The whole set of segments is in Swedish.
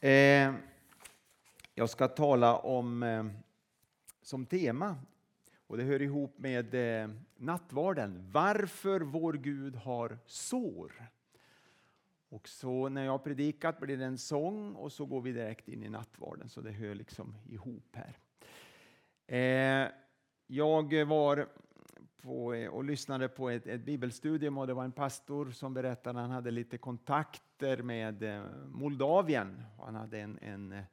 Eh, jag ska tala om eh, som tema, och det hör ihop med eh, nattvarden, varför vår Gud har sår. Och så när jag har predikat blir det en sång och så går vi direkt in i nattvarden, så det hör liksom ihop här. Eh, jag var på, eh, och lyssnade på ett, ett, bibelstudium och det var en pastor som berättade att han hade lite kontakt kontakter med eh, Moldavien. Han hade en, en eh,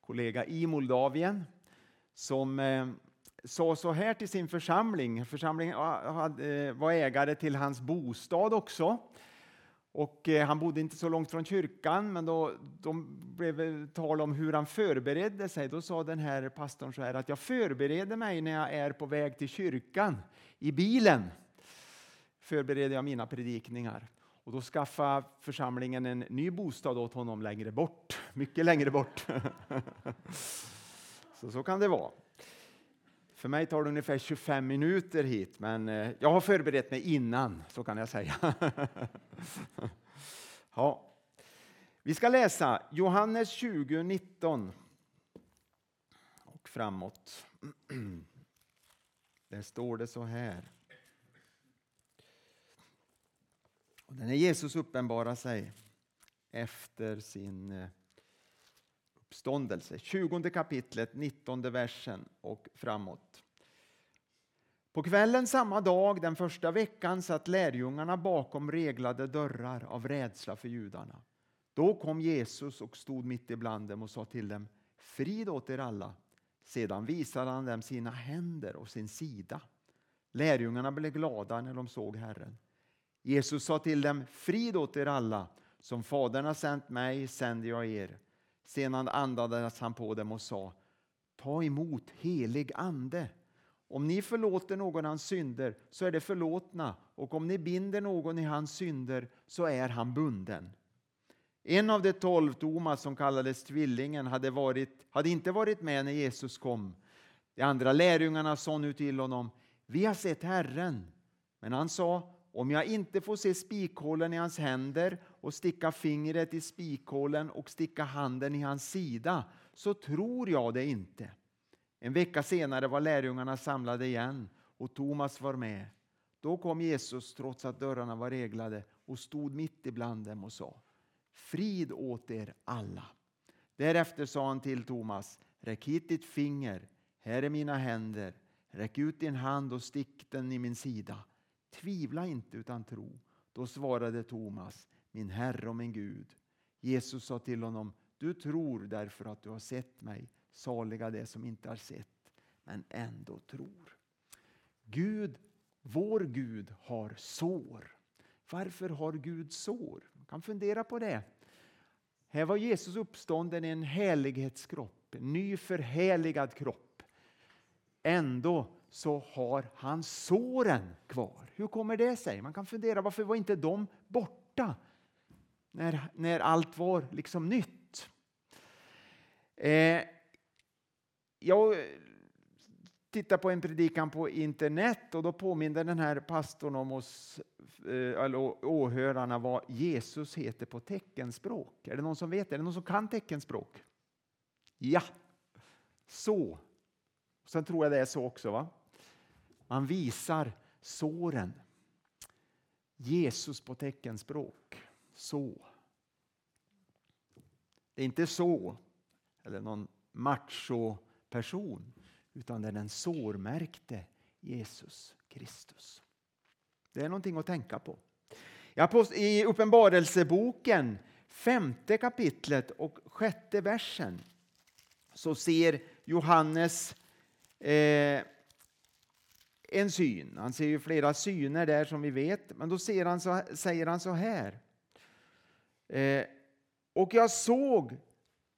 kollega i Moldavien som eh, sa så här till sin församling. Församlingen eh, var ägare till hans bostad också. Och eh, han bodde inte så långt från kyrkan, men då de blev tal om hur han förberedde sig. Då sa den här pastorn så här att jag förbereder mig när jag är på väg till kyrkan i bilen. Förbereder jag mina predikningar. Och då skaffade församlingen en ny bostad åt honom längre bort, mycket längre bort. så, så kan det vara. För mig tar det ungefär 25 minuter hit, men eh, jag har förberett mig innan, så kan jag säga. ja. Vi ska läsa Johannes 20, 19 och framåt. Där står det så här. Och när Jesus uppenbarar sig efter sin eh, uppståndelse. 20 kapitlet, 19 versen och framåt. På kvällen samma dag, den första veckan, satt lärjungarna bakom reglade dörrar av rädsla för judarna. Då kom Jesus och stod mitt ibland dem och sa till dem Frid åt er alla. Sedan visade han dem sina händer och sin sida. Lärjungarna blev glada när de såg Herren. Jesus sa till dem Frid åt er alla. Som Fadern har sänt mig sänder jag er. Sedan andades han på dem och sa Ta emot helig ande. Om ni förlåter någon hans synder så är det förlåtna och om ni binder någon i hans synder så är han bunden. En av de tolv, Thomas, som kallades Tvillingen, hade, varit, hade inte varit med när Jesus kom. De andra lärjungarna sa nu till honom, vi har sett Herren. Men han sa, om jag inte får se spikhålen i hans händer och sticka fingret i spikhålen och sticka handen i hans sida så tror jag det inte. En vecka senare var lärjungarna samlade igen och Thomas var med. Då kom Jesus trots att dörrarna var reglade och stod mitt ibland dem och sa Frid åt er alla. Därefter sa han till Thomas Räck hit ditt finger, här är mina händer. Räck ut din hand och stick den i min sida. Tvivla inte utan tro. Då svarade Thomas, min Herre och min Gud. Jesus sa till honom, du tror därför att du har sett mig. Saliga det som inte har sett, men ändå tror. Gud, vår Gud har sår. Varför har Gud sår? Man kan fundera på det. Här var Jesus uppstånden i en härlighetskropp, en ny förhärligad kropp. Ändå så har han såren kvar. Hur kommer det sig? Man kan fundera varför var inte de borta när, när allt var liksom nytt? Eh, jag tittade på en predikan på internet och då påminde den här pastorn om oss eh, eller åhörarna vad Jesus heter på teckenspråk. Är det någon som vet? Är det någon som kan teckenspråk? Ja, så. Sen tror jag det är så också. va? Man visar såren. Jesus på teckenspråk. Så. Det är inte så, eller någon macho-person, utan det är den sårmärkte Jesus Kristus. Det är någonting att tänka på. I Uppenbarelseboken, femte kapitlet och sjätte versen, så ser Johannes eh, en syn. Han ser ju flera syner där som vi vet, men då ser han så, säger han så här. Eh, och jag såg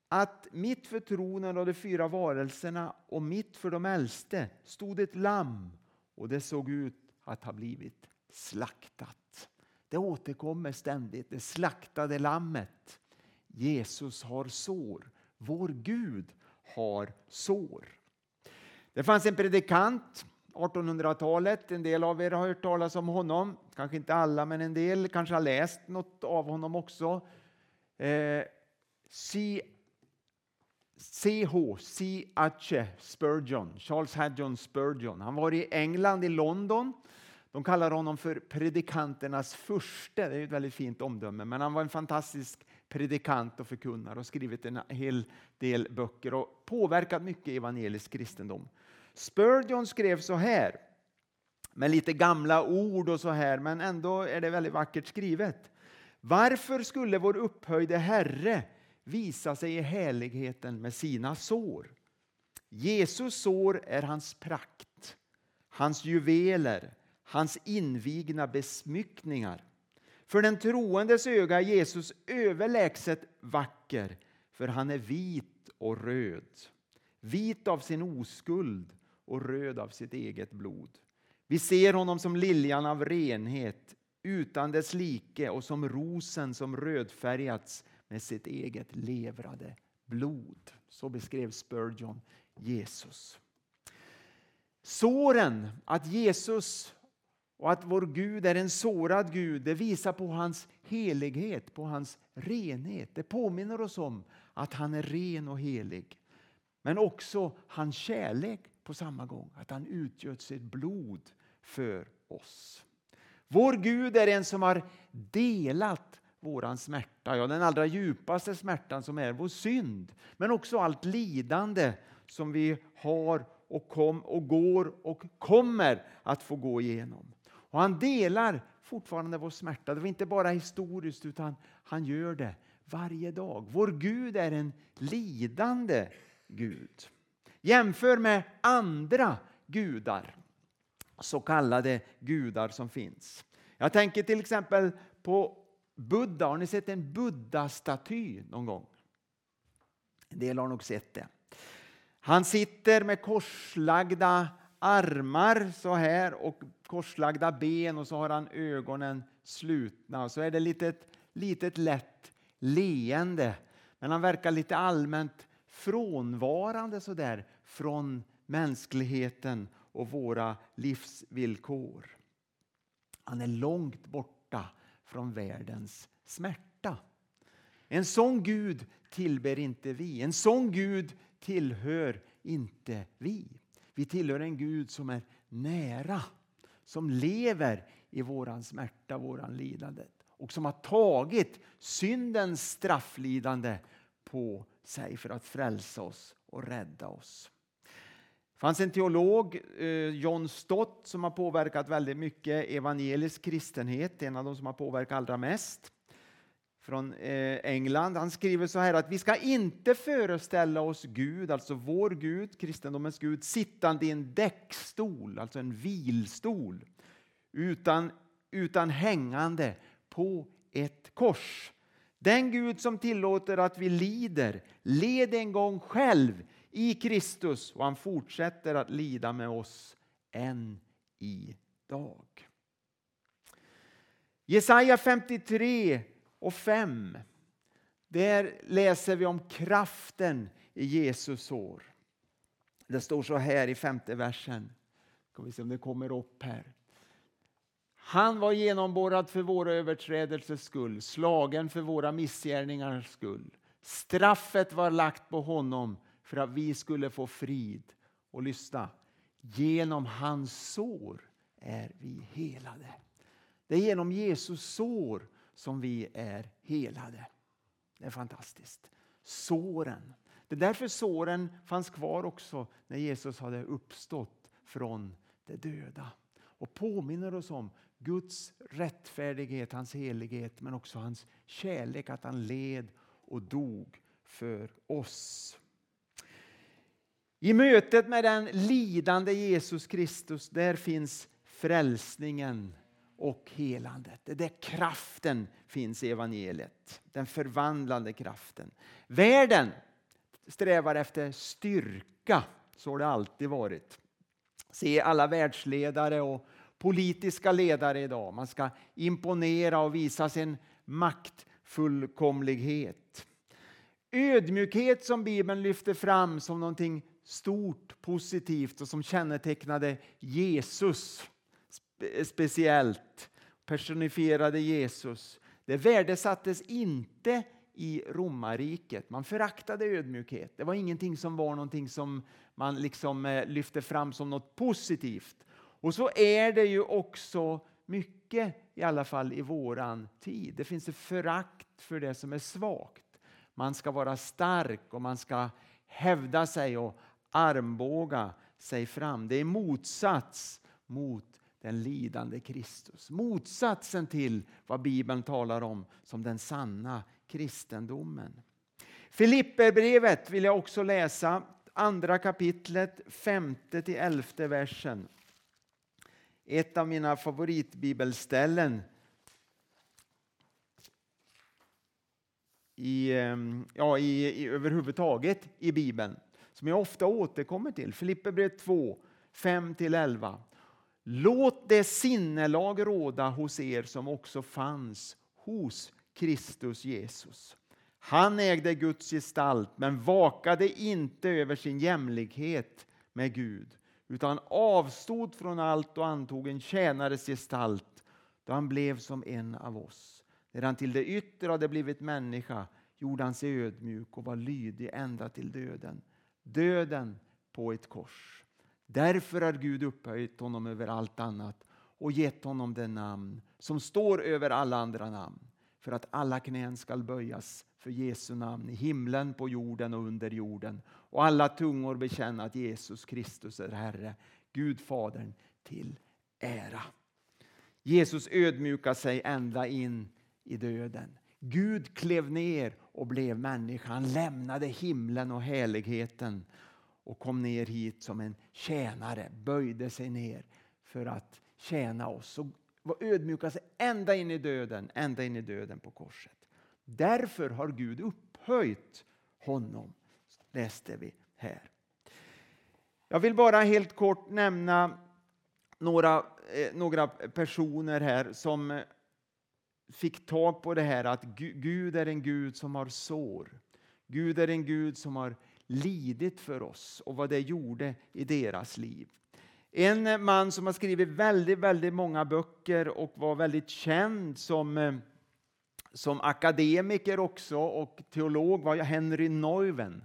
att mitt för tronen och de fyra varelserna och mitt för de äldste stod ett lamm och det såg ut att ha blivit slaktat. Det återkommer ständigt, det slaktade lammet. Jesus har sår. Vår Gud har sår. Det fanns en predikant 1800-talet. En del av er har hört talas om honom. Kanske inte alla, men en del kanske har läst något av honom också. Eh, C.H. C. Spurgeon, Charles Haddon Spurgeon. Han var i England, i London. De kallar honom för predikanternas furste. Det är ett väldigt fint omdöme. Men han var en fantastisk predikant och förkunnare och skrivit en hel del böcker och påverkat mycket evangelisk kristendom. Spurgeon skrev så här, med lite gamla ord och så här, men ändå är det väldigt vackert skrivet. Varför skulle vår upphöjde Herre visa sig i härligheten med sina sår? Jesus sår är hans prakt, hans juveler, hans invigna besmyckningar. För den troendes öga är Jesus överlägset vacker, för han är vit och röd. Vit av sin oskuld och röd av sitt eget blod. Vi ser honom som liljan av renhet, utan dess like och som rosen som rödfärgats med sitt eget levrade blod. Så beskrev Spurgeon Jesus. Såren, att Jesus och att vår Gud är en sårad Gud, det visar på hans helighet, på hans renhet. Det påminner oss om att han är ren och helig. Men också hans kärlek på samma gång, att han utgöt sitt blod för oss. Vår Gud är en som har delat våran smärta, ja den allra djupaste smärtan som är vår synd. Men också allt lidande som vi har och, kom, och går och kommer att få gå igenom. Och han delar fortfarande vår smärta. Det var inte bara historiskt utan han gör det varje dag. Vår Gud är en lidande Gud. Jämför med andra gudar, så kallade gudar som finns. Jag tänker till exempel på Buddha. Har ni sett en Buddha-staty någon gång? En del har nog sett det. Han sitter med korslagda armar så här och korslagda ben och så har han ögonen slutna. Och så är det litet, litet lätt leende. Men han verkar lite allmänt frånvarande så där från mänskligheten och våra livsvillkor. Han är långt borta från världens smärta. En sån Gud tillber inte vi. En sån Gud tillhör inte vi. Vi tillhör en Gud som är nära, som lever i våran smärta, våran lidande och som har tagit syndens strafflidande på sig för att frälsa oss och rädda oss. Det fanns en teolog, eh, John Stott, som har påverkat väldigt mycket evangelisk kristenhet, en av de som har påverkat allra mest från eh, England. Han skriver så här att vi ska inte föreställa oss Gud, alltså vår Gud, kristendomens Gud, sittande i en däckstol, alltså en vilstol, utan, utan hängande på ett kors. Den Gud som tillåter att vi lider led en gång själv i Kristus och han fortsätter att lida med oss än idag. Jesaja 53 och 5. Där läser vi om kraften i Jesus sår. Det står så här i femte versen. Ska vi se om det kommer upp här. Han var genomborrad för våra överträdelsers skull, slagen för våra missgärningars skull. Straffet var lagt på honom för att vi skulle få frid. Och lyssna, genom hans sår är vi helade. Det är genom Jesus sår som vi är helade. Det är fantastiskt. Såren. Det är därför såren fanns kvar också när Jesus hade uppstått från de döda. Och påminner oss om Guds rättfärdighet, hans helighet men också hans kärlek, att han led och dog för oss. I mötet med den lidande Jesus Kristus, där finns frälsningen och helandet. Det är där kraften finns i evangeliet. Den förvandlande kraften. Världen strävar efter styrka, så har det alltid varit. Se alla världsledare och politiska ledare idag. Man ska imponera och visa sin maktfullkomlighet. Ödmjukhet som Bibeln lyfter fram som någonting stort, positivt och som kännetecknade Jesus speciellt personifierade Jesus. Det värdesattes inte i romarriket. Man föraktade ödmjukhet. Det var ingenting som var någonting som man liksom eh, lyfte fram som något positivt. Och så är det ju också mycket, i alla fall i våran tid. Det finns ett förakt för det som är svagt. Man ska vara stark och man ska hävda sig och armbåga sig fram. Det är motsats mot den lidande Kristus. Motsatsen till vad Bibeln talar om som den sanna kristendomen. Filipperbrevet vill jag också läsa, andra kapitlet, femte till elfte versen. Ett av mina favoritbibelställen i, ehm, ja, i, i, överhuvudtaget i Bibeln som jag ofta återkommer till. Filipperbrevet 2, 5-11. Låt det sinnelag råda hos er som också fanns hos Kristus Jesus. Han ägde Guds gestalt men vakade inte över sin jämlikhet med Gud utan avstod från allt och antog en tjänares gestalt då han blev som en av oss. När han till det yttre hade blivit människa gjorde han sig ödmjuk och var lydig ända till döden. Döden på ett kors. Därför har Gud upphöjt honom över allt annat och gett honom det namn som står över alla andra namn för att alla knän skall böjas för Jesu namn i himlen, på jorden och under jorden och alla tungor bekänna att Jesus Kristus är Herre, Gud Fadern till ära. Jesus ödmjukar sig ända in i döden. Gud klev ner och blev människa. Han lämnade himlen och heligheten och kom ner hit som en tjänare, böjde sig ner för att tjäna oss och ödmjuka sig ända in i döden, ända in i döden på korset. Därför har Gud upphöjt honom, läste vi här. Jag vill bara helt kort nämna några, eh, några personer här som eh, fick tag på det här att Gud är en Gud som har sår. Gud är en Gud som har lidit för oss och vad det gjorde i deras liv. En man som har skrivit väldigt, väldigt många böcker och var väldigt känd som, eh, som akademiker också och teolog var Henry Neuven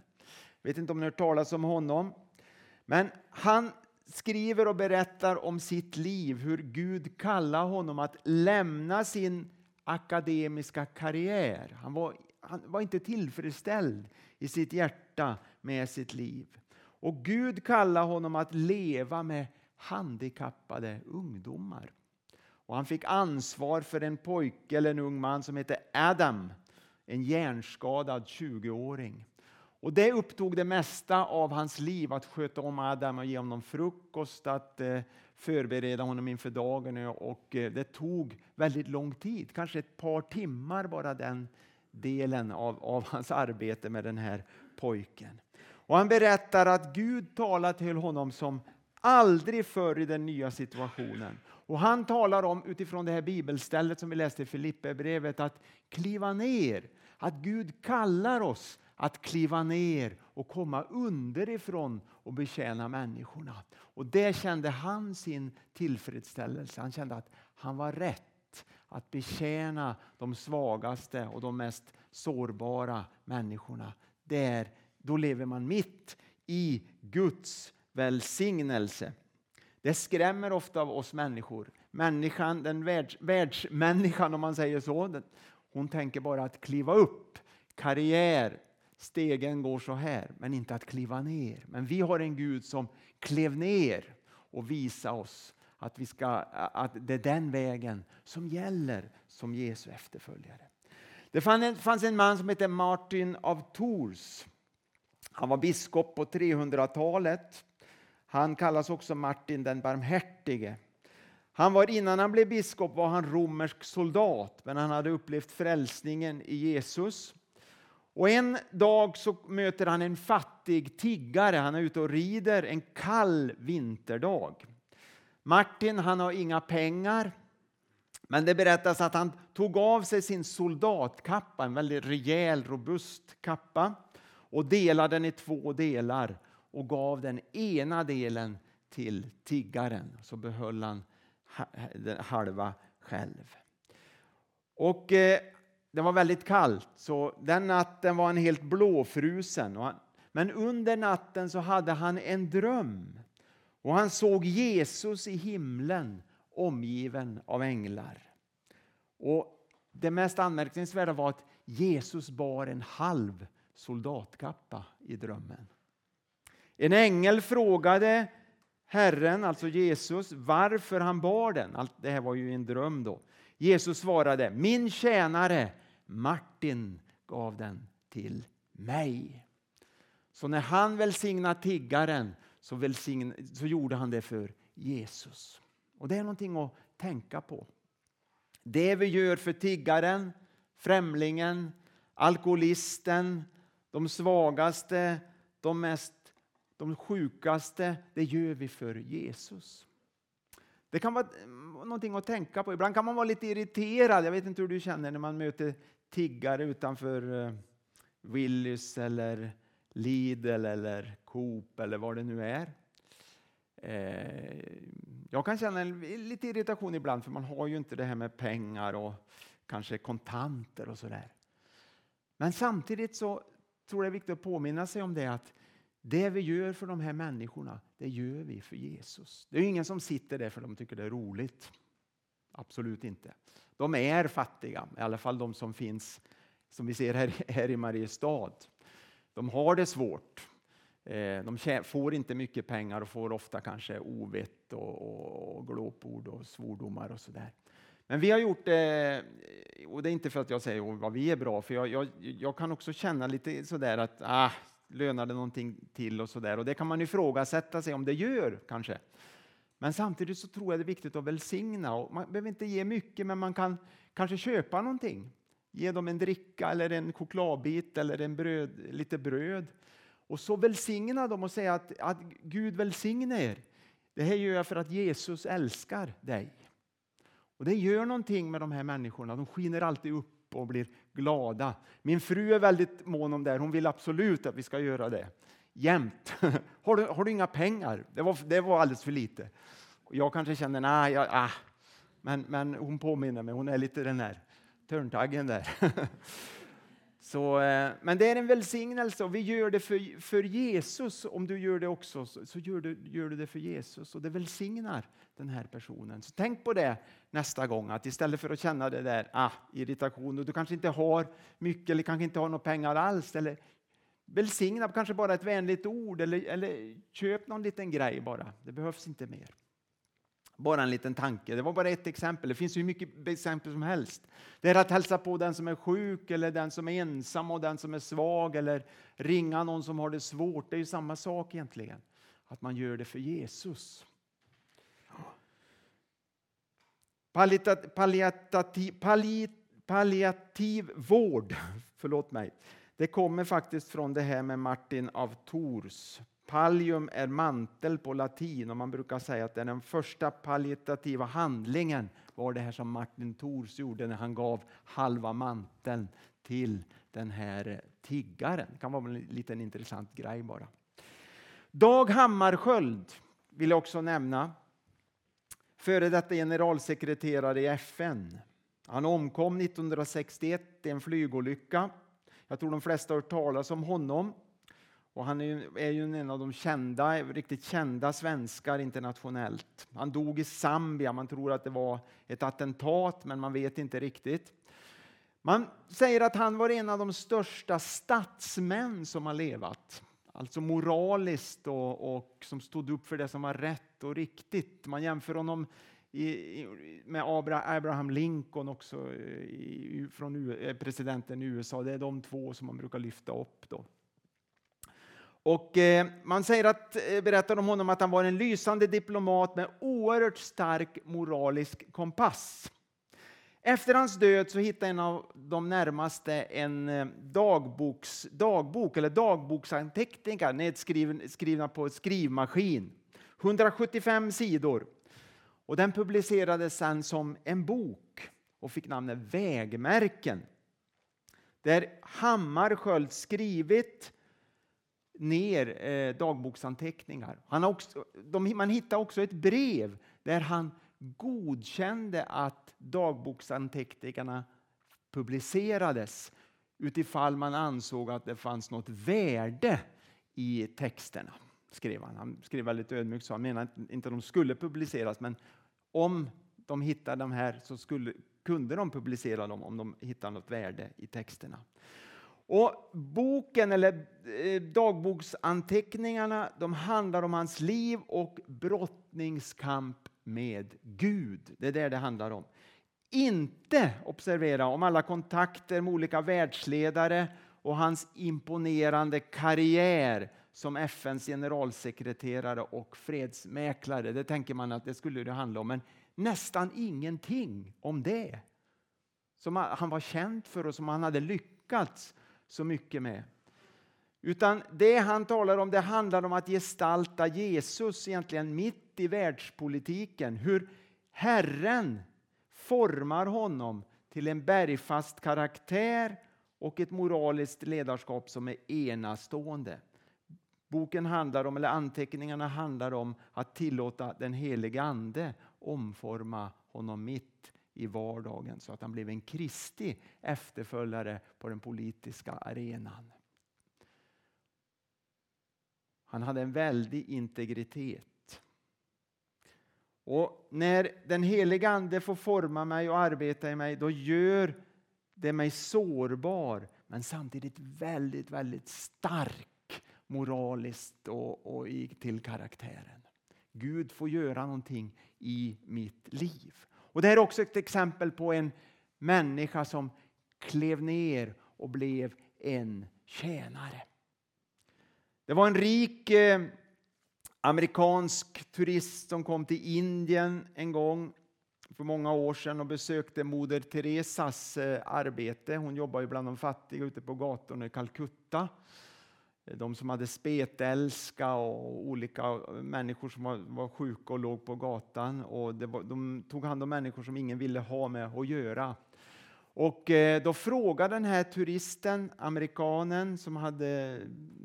vet inte om ni har hört talas om honom. Men han skriver och berättar om sitt liv, hur Gud kallar honom att lämna sin akademiska karriär. Han var, han var inte tillfredsställd i sitt hjärta med sitt liv. Och Gud kallar honom att leva med handikappade ungdomar. Och han fick ansvar för en pojke eller en ung man som hette Adam, en hjärnskadad 20-åring. Och det upptog det mesta av hans liv, att sköta om Adam och ge honom frukost, att eh, förbereda honom inför dagen. Och eh, det tog väldigt lång tid, kanske ett par timmar bara den delen av, av hans arbete med den här pojken. Och han berättar att Gud talade till honom som aldrig förr i den nya situationen. Och han talar om utifrån det här bibelstället som vi läste i Filipperbrevet att kliva ner, att Gud kallar oss att kliva ner och komma underifrån och betjäna människorna. Och det kände han sin tillfredsställelse. Han kände att han var rätt att betjäna de svagaste och de mest sårbara människorna. Där, då lever man mitt i Guds välsignelse. Det skrämmer ofta av oss människor. Människan, den världs, världsmänniskan om man säger så, hon tänker bara att kliva upp, karriär, stegen går så här, men inte att kliva ner. Men vi har en Gud som klev ner och visade oss att, vi ska, att det är den vägen som gäller som Jesu efterföljare. Det fanns en man som hette Martin av Tours. Han var biskop på 300-talet. Han kallas också Martin den barmhärtige. Han var, innan han blev biskop var han romersk soldat, men han hade upplevt frälsningen i Jesus. Och en dag så möter han en fattig tiggare. Han är ute och rider en kall vinterdag. Martin han har inga pengar, men det berättas att han tog av sig sin soldatkappa, en väldigt rejäl, robust kappa och delade den i två delar och gav den ena delen till tiggaren. Så behöll han halva själv. Och eh, det var väldigt kallt, så den natten var han helt blåfrusen. Han, men under natten så hade han en dröm och han såg Jesus i himlen omgiven av änglar. Och det mest anmärkningsvärda var att Jesus bar en halv soldatkappa i drömmen. En ängel frågade Herren, alltså Jesus, varför han bar den. Allt det här var ju en dröm då. Jesus svarade, min tjänare Martin gav den till mig. Så när han välsignade tiggaren så, välsign, så gjorde han det för Jesus. Och Det är någonting att tänka på. Det vi gör för tiggaren, främlingen, alkoholisten, de svagaste, de mest de sjukaste, det gör vi för Jesus. Det kan vara mm, någonting att tänka på. Ibland kan man vara lite irriterad. Jag vet inte hur du känner när man möter tiggare utanför eh, Willys eller Lidl eller Coop eller vad det nu är. Eh, jag kan känna lite irritation ibland för man har ju inte det här med pengar och kanske kontanter och sådär. Men samtidigt så tror jag det är viktigt att påminna sig om det att det vi gör för de här människorna, det gör vi för Jesus. Det är ingen som sitter där för de tycker det är roligt. Absolut inte. De är fattiga, i alla fall de som finns, som vi ser här, här i Mariestad. De har det svårt. Eh, de får inte mycket pengar och får ofta kanske ovett och, och glåpord och svordomar och sådär. Men vi har gjort det, eh, och det är inte för att jag säger vad vi är bra, för jag, jag, jag kan också känna lite sådär att ah, lönar det någonting till och sådär. Och det kan man ifrågasätta sig om det gör kanske. Men samtidigt så tror jag det är viktigt att välsigna. Och man behöver inte ge mycket, men man kan kanske köpa någonting. Ge dem en dricka eller en chokladbit eller en bröd, lite bröd. Och så välsigna dem och säga att, att Gud välsigne er. Det här gör jag för att Jesus älskar dig. Och Det gör någonting med de här människorna. De skiner alltid upp och blir glada. Min fru är väldigt mån om det. Hon vill absolut att vi ska göra det. Jämt. Har du, har du inga pengar? Det var, det var alldeles för lite. Jag kanske känner, nej, jag, ah. men, men hon påminner mig. Hon är lite den där törntaggen där. Så, eh, men det är en välsignelse och vi gör det för, för Jesus. Om du gör det också så, så gör, du, gör du det för Jesus och det välsignar den här personen. Så tänk på det nästa gång att istället för att känna det där ah, irritation och du kanske inte har mycket eller kanske inte har några pengar alls eller välsigna kanske bara ett vänligt ord eller, eller köp någon liten grej bara. Det behövs inte mer. Bara en liten tanke. Det var bara ett exempel. Det finns hur mycket exempel som helst. Det är att hälsa på den som är sjuk eller den som är ensam och den som är svag eller ringa någon som har det svårt. Det är ju samma sak egentligen. Att man gör det för Jesus. Palliativ, palliativ vård, förlåt mig. Det kommer faktiskt från det här med Martin av Tours Pallium är mantel på latin och man brukar säga att det är den första palliativa handlingen var det här som Martin Tors gjorde när han gav halva manteln till den här tiggaren. Det kan vara en liten intressant grej bara. Dag Hammarskjöld vill jag också nämna. Före detta generalsekreterare i FN. Han omkom 1961 i en flygolycka. Jag tror de flesta har hört talas om honom. Och han är, ju en av de kända, riktigt kända svenskar internationellt. Han dog i Zambia. Man tror att det var ett attentat, men man vet inte riktigt. Man säger att han var en av de största statsmän som har levat. Alltså moraliskt och, och som stod upp för det som var rätt och riktigt. Man jämför honom i, med Abraham Lincoln också, eh, i, från eh, presidenten i USA. Det är de två som man brukar lyfta upp. Då. Och eh, man säger att, eh, berättar om honom att han var en lysande diplomat med oerhört stark moralisk kompass. Efter hans död så hittade en av de närmaste en dagboks, dagbok eller dagboksanteckningar nedskrivna på skrivmaskin. 175 sidor. Och den publicerades sen som en bok och fick namnet Vägmärken. Där Hammarskjöld skrivit ner eh, dagboksanteckningar. Han har också, de, man hittar också ett brev där han godkände att dagboksanteckningarna publicerades utifall man ansåg att det fanns något värde i texterna. Skrev han. han skrev väldigt ödmjukt så han menade inte att de skulle publiceras men om de hittade de här så skulle, kunde de publicera dem om de hittade något värde i texterna. Och Boken, eller eh, dagboksanteckningarna, de handlar om hans liv och brottningskamp med Gud. Det är det det handlar om. Inte, observera, om alla kontakter med olika världsledare och hans imponerande karriär som FNs generalsekreterare och fredsmäklare. Det tänker man att det skulle det handla om, men nästan ingenting om det. Som han var känd för och som han hade lyckats så mycket med. Utan det han talar om det handlar om att gestalta Jesus egentligen mitt i världspolitiken. Hur Herren formar honom till en bergfast karaktär och ett moraliskt ledarskap som är enastående. Boken handlar om, eller anteckningarna handlar om att tillåta den helige Ande omforma honom mitt i vardagen så att han blev en Kristi efterföljare på den politiska arenan. Han hade en väldig integritet. Och när den heliga Ande får forma mig och arbeta i mig, då gör det mig sårbar, men samtidigt väldigt, väldigt stark moraliskt och, och i, till karaktären. Gud får göra någonting i mitt liv. Och Det är också ett exempel på en människa som klev ner och blev en tjänare. Det var en rik eh, amerikansk turist som kom till Indien en gång för många år sedan och besökte Moder Teresas eh, arbete. Hon jobbar ju bland de fattiga ute på gatorna i Calcutta. De som hade spetälska och olika människor som var, sjuka och låg på gatan. Och var, de tog hand om människor som ingen ville ha med att göra. Och eh, då frågade den här turisten, amerikanen som hade,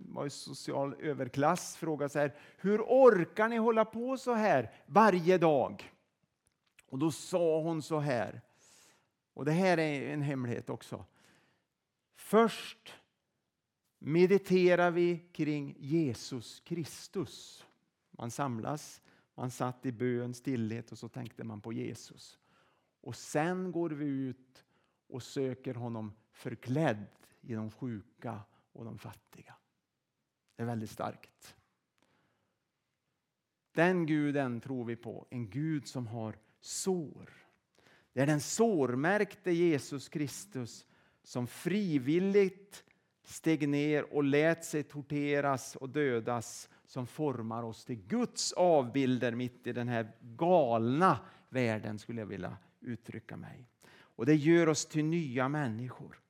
var i social överklass, frågade så här, hur orkar ni hålla på så här varje dag? Och då sa hon så här, och det här är en hemlighet också. Först mediterar vi kring Jesus Kristus. Man samlas, man satt i bön, stillhet och så tänkte man på Jesus. Och sen går vi ut och söker honom förklädd i de sjuka och de fattiga. Det är väldigt starkt. Den guden tror vi på, en Gud som har sår. Det är den sårmärkte Jesus Kristus som frivilligt steg ner och lät sig torteras och dödas som formar oss till Guds avbilder mitt i den här galna världen skulle jag vilja uttrycka mig. Och det gör oss till nya människor.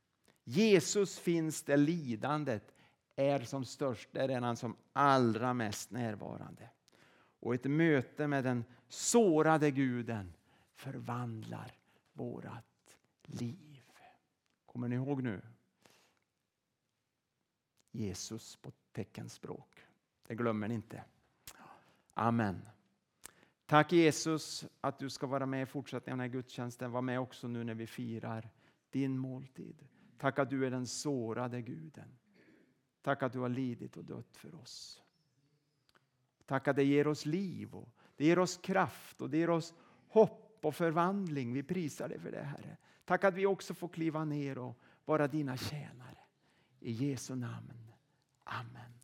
Jesus finns där lidandet är som störst, där är han som allra mest närvarande. Och ett möte med den sårade guden förvandlar vårat liv. Kommer ni ihåg nu? Jesus på teckenspråk. Det glömmer ni inte. Amen. Tack Jesus att du ska vara med i fortsättningen av den här gudstjänsten. Var med också nu när vi firar din måltid. Tack att du är den sårade guden. Tack att du har lidit och dött för oss. Tack att det ger oss liv och det ger oss kraft och det ger oss hopp och förvandling. Vi prisar dig för det Herre. Tack att vi också får kliva ner och vara dina tjänare. I Jesu namn. Amen.